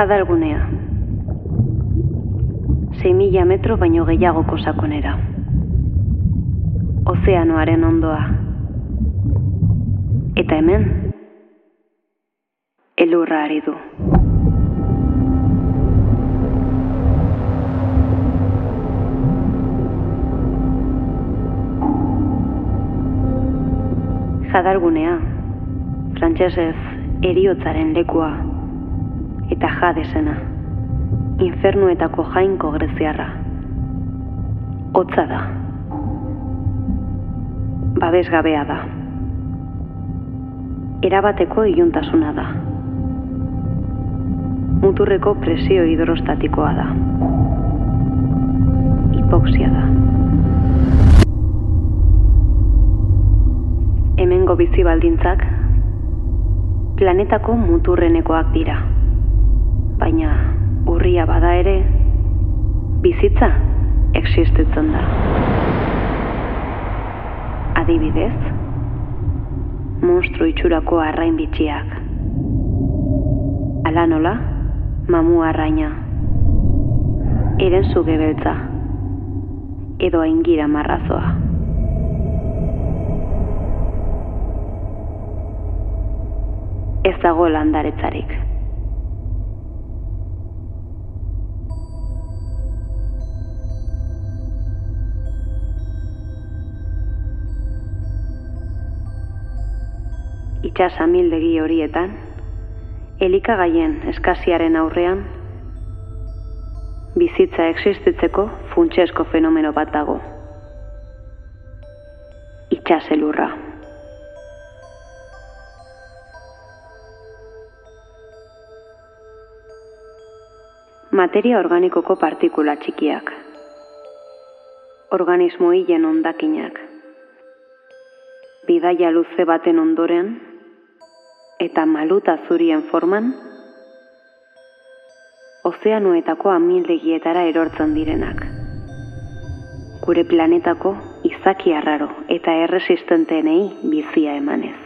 Jadalgunea. 6 mila metro baino gehiagoko sakonera. Ozeanoaren ondoa. Eta hemen, elurra ari du. Jadalgunea, frantsesez eriotzaren lekua, eta jadesena, infernuetako jainko greziarra. Hotza da. Babesgabea da. Erabateko iluntasuna da. Muturreko presio hidrostatikoa da. Hipoksia da. Hemengo bizi baldintzak planetako muturrenekoak dira. Baina urria bada ere bizitza existitzen da. Adibidez, monstru itxurako arrain bitxiak. Ala nola, mamu arraina. Eren zuge beltza. Edo aingira marrazoa. Ez dago landaretzarik. Itxas amildegi horietan, elikagaien eskaziaren aurrean, bizitza existitzeko funtsesko fenomeno bat dago. Itxas elurra. Materia organikoko partikula txikiak. Organismo hilen ondakinak. Bidaia luze baten ondoren, eta maluta zurien forman, ozeanuetako amildegietara erortzen direnak. Gure planetako izaki arraro eta erresistentenei bizia emanez.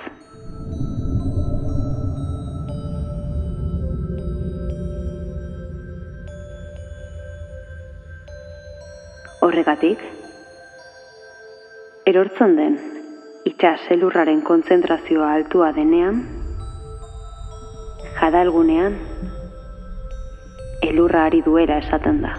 Horregatik, erortzen den itxas elurraren kontzentrazioa altua denean, jadalgunean, elurra ari duera esaten da.